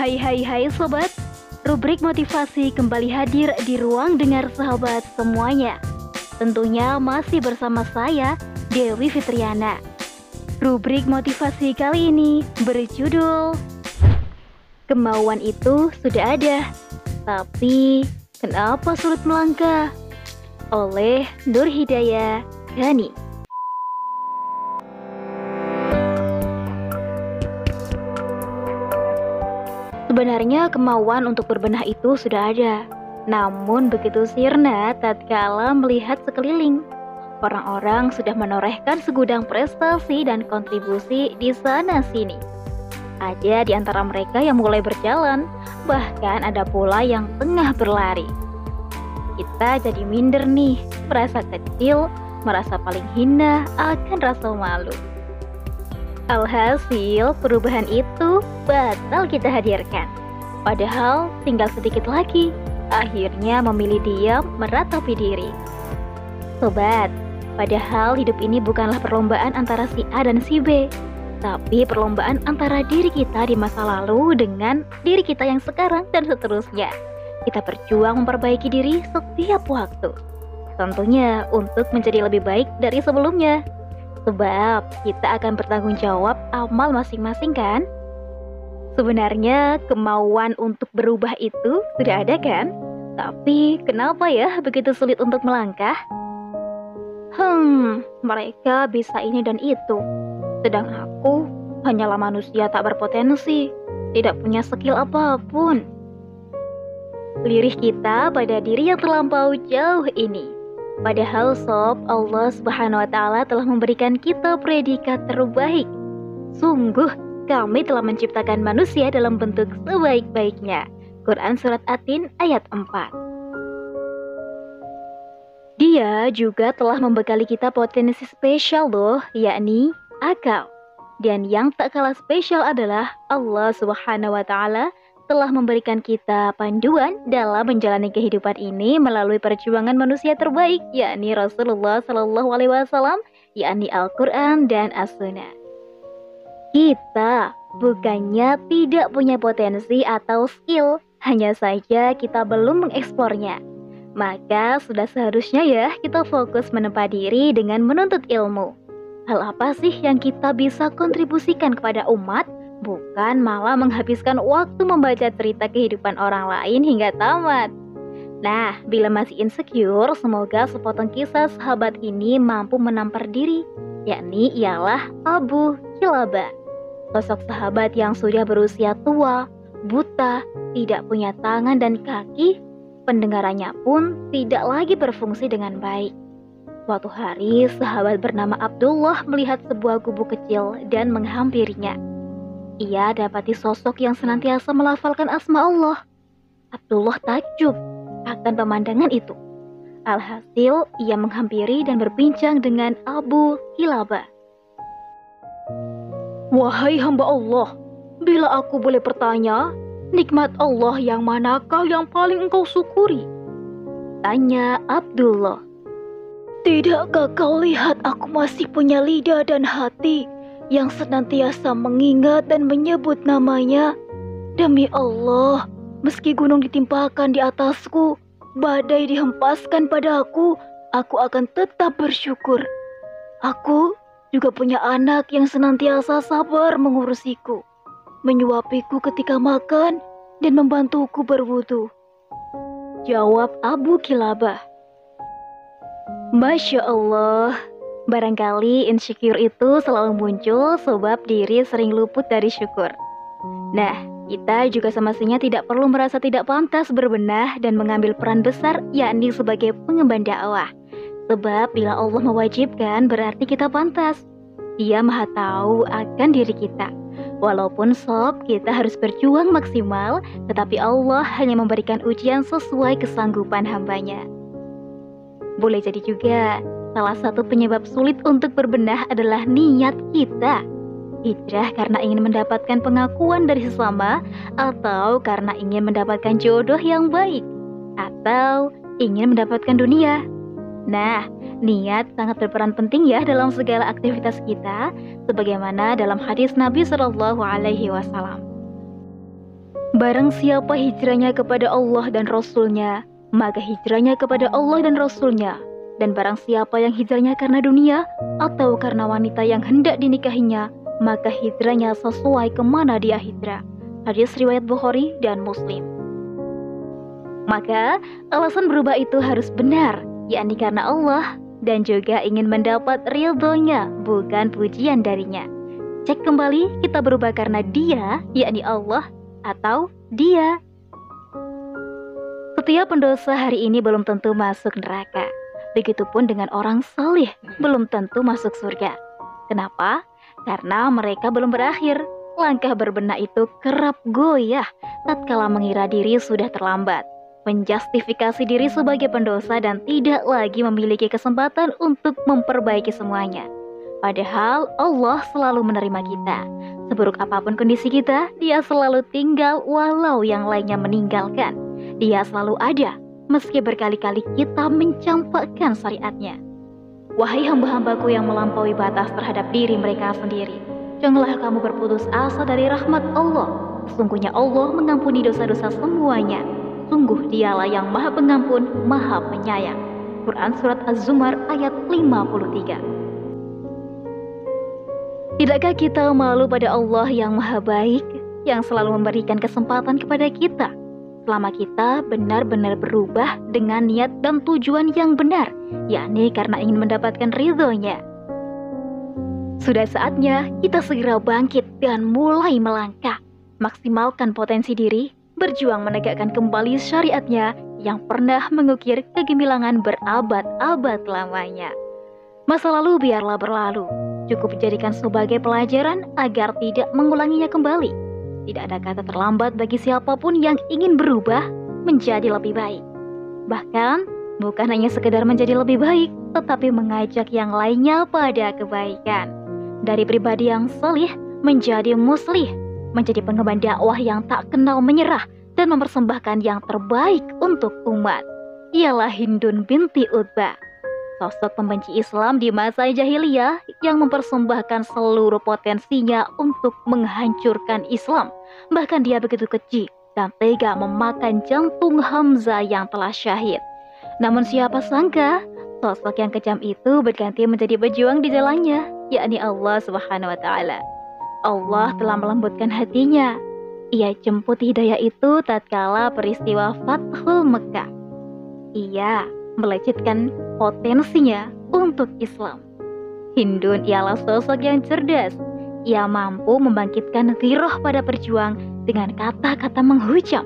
Hai hai hai sobat, rubrik motivasi kembali hadir di ruang dengar sahabat semuanya. Tentunya masih bersama saya, Dewi Fitriana. Rubrik motivasi kali ini berjudul Kemauan itu sudah ada, tapi kenapa sulit melangkah? Oleh Nur Hidayah Gani. Sebenarnya kemauan untuk berbenah itu sudah ada, namun begitu sirna tatkala melihat sekeliling. Orang-orang sudah menorehkan segudang prestasi dan kontribusi di sana-sini. Ada di antara mereka yang mulai berjalan, bahkan ada pula yang tengah berlari. Kita jadi minder nih, merasa kecil, merasa paling hina, akan rasa malu. Alhasil, perubahan itu batal kita hadirkan. Padahal tinggal sedikit lagi, akhirnya memilih diam meratapi diri. Sobat, padahal hidup ini bukanlah perlombaan antara si A dan si B, tapi perlombaan antara diri kita di masa lalu dengan diri kita yang sekarang dan seterusnya. Kita berjuang memperbaiki diri setiap waktu. Tentunya untuk menjadi lebih baik dari sebelumnya. Sebab kita akan bertanggung jawab amal masing-masing kan? Sebenarnya kemauan untuk berubah itu sudah ada kan? Tapi kenapa ya begitu sulit untuk melangkah? Hmm, mereka bisa ini dan itu. Sedang aku hanyalah manusia tak berpotensi, tidak punya skill apa pun. Lirih kita pada diri yang terlampau jauh ini Padahal sob, Allah Subhanahu wa taala telah memberikan kita predikat terbaik. Sungguh kami telah menciptakan manusia dalam bentuk sebaik-baiknya. Quran surat Atin ayat 4. Dia juga telah membekali kita potensi spesial loh, yakni akal. Dan yang tak kalah spesial adalah Allah Subhanahu wa taala telah memberikan kita panduan dalam menjalani kehidupan ini melalui perjuangan manusia terbaik, yakni Rasulullah Shallallahu Alaihi Wasallam, yakni Al-Quran dan As-Sunnah. Kita bukannya tidak punya potensi atau skill, hanya saja kita belum mengekspornya. Maka sudah seharusnya ya kita fokus menempa diri dengan menuntut ilmu. Hal apa sih yang kita bisa kontribusikan kepada umat bukan malah menghabiskan waktu membaca cerita kehidupan orang lain hingga tamat. Nah, bila masih insecure, semoga sepotong kisah sahabat ini mampu menampar diri, yakni ialah Abu Kilaba. Sosok sahabat yang sudah berusia tua, buta, tidak punya tangan dan kaki, pendengarannya pun tidak lagi berfungsi dengan baik. Suatu hari, sahabat bernama Abdullah melihat sebuah gubuk kecil dan menghampirinya. Ia dapati sosok yang senantiasa melafalkan asma Allah. Abdullah takjub akan pemandangan itu. Alhasil, ia menghampiri dan berbincang dengan Abu Hilabah. Wahai hamba Allah, bila aku boleh bertanya, nikmat Allah yang manakah yang paling engkau syukuri? Tanya Abdullah. Tidakkah kau lihat aku masih punya lidah dan hati yang senantiasa mengingat dan menyebut namanya. Demi Allah, meski gunung ditimpakan di atasku, badai dihempaskan padaku, aku akan tetap bersyukur. Aku juga punya anak yang senantiasa sabar mengurusiku, menyuapiku ketika makan, dan membantuku berwudu. Jawab Abu Kilabah. Masya Allah, Barangkali insecure itu selalu muncul sebab diri sering luput dari syukur. Nah, kita juga semestinya tidak perlu merasa tidak pantas berbenah dan mengambil peran besar yakni sebagai pengemban dakwah. Sebab bila Allah mewajibkan berarti kita pantas. Dia maha tahu akan diri kita. Walaupun sob kita harus berjuang maksimal, tetapi Allah hanya memberikan ujian sesuai kesanggupan hambanya. Boleh jadi juga Salah satu penyebab sulit untuk berbenah adalah niat kita. Hijrah karena ingin mendapatkan pengakuan dari sesama, atau karena ingin mendapatkan jodoh yang baik, atau ingin mendapatkan dunia. Nah, niat sangat berperan penting ya dalam segala aktivitas kita, sebagaimana dalam hadis Nabi Shallallahu Alaihi Wasallam. Barang siapa hijrahnya kepada Allah dan Rasulnya, maka hijrahnya kepada Allah dan Rasulnya. Dan barang siapa yang hijrahnya karena dunia atau karena wanita yang hendak dinikahinya, maka hijrahnya sesuai ke mana dia hijrah. Hadis riwayat Bukhari dan Muslim. Maka alasan berubah itu harus benar, yakni karena Allah dan juga ingin mendapat ridhonya, bukan pujian darinya. Cek kembali kita berubah karena dia, yakni Allah, atau dia. Setiap pendosa hari ini belum tentu masuk neraka. Begitupun dengan orang salih belum tentu masuk surga. Kenapa? Karena mereka belum berakhir. Langkah berbenah itu kerap goyah tatkala mengira diri sudah terlambat. Menjustifikasi diri sebagai pendosa dan tidak lagi memiliki kesempatan untuk memperbaiki semuanya. Padahal Allah selalu menerima kita. Seburuk apa pun kondisi kita, Dia selalu tinggal walau yang lainnya meninggalkan. Dia selalu ada, meski berkali-kali kita mencampakkan syariatnya. Wahai hamba-hambaku yang melampaui batas terhadap diri mereka sendiri, janganlah kamu berputus asa dari rahmat Allah. Sungguhnya Allah mengampuni dosa-dosa semuanya. Sungguh dialah yang maha pengampun, maha penyayang. Quran Surat Az-Zumar ayat 53 Tidakkah kita malu pada Allah yang maha baik, yang selalu memberikan kesempatan kepada kita, selama kita benar-benar berubah dengan niat dan tujuan yang benar, yakni karena ingin mendapatkan ridhonya. Sudah saatnya kita segera bangkit dan mulai melangkah, maksimalkan potensi diri, berjuang menegakkan kembali syariatnya yang pernah mengukir kegemilangan berabad-abad lamanya. Masa lalu biarlah berlalu, cukup dijadikan sebagai pelajaran agar tidak mengulanginya kembali. Tidak ada kata terlambat bagi siapa pun yang ingin berubah menjadi lebih baik. Bahkan, bukan hanya sekedar menjadi lebih baik, tetapi mengajak yang lainnya pada kebaikan. Dari pribadi yang salih menjadi muslih, menjadi pengemban dakwah yang tak kenal menyerah dan mempersembahkan yang terbaik untuk umat. Ialah Hindun binti Utbah sosok pembenci Islam di masa jahiliyah yang mempersembahkan seluruh potensinya untuk menghancurkan Islam. Bahkan dia begitu keji dan tega memakan jantung Hamzah yang telah syahid. Namun siapa sangka sosok yang kejam itu berganti menjadi pejuang di jalannya, yakni Allah Subhanahu wa taala. Allah telah melembutkan hatinya. Ia jemput hidayah itu tatkala peristiwa Fathul Mekah. Ia melecehkan potensinya untuk Islam. Hindun ialah sosok yang cerdas. Ia mampu membangkitkan giroh pada perjuang dengan kata-kata menghujam.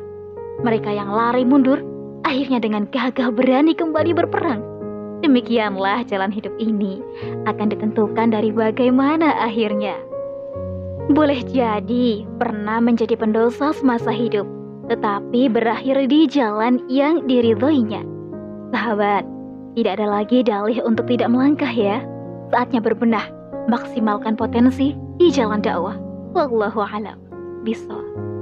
Mereka yang lari mundur, akhirnya dengan gagah berani kembali berperang. Demikianlah jalan hidup ini akan ditentukan dari bagaimana akhirnya. Boleh jadi pernah menjadi pendosa semasa hidup, tetapi berakhir di jalan yang diridhoinya. Sahabat, tidak ada lagi dalih untuk tidak melangkah ya. Saatnya berbenah, maksimalkan potensi di jalan dakwah. Wallahu a'lam bishawab.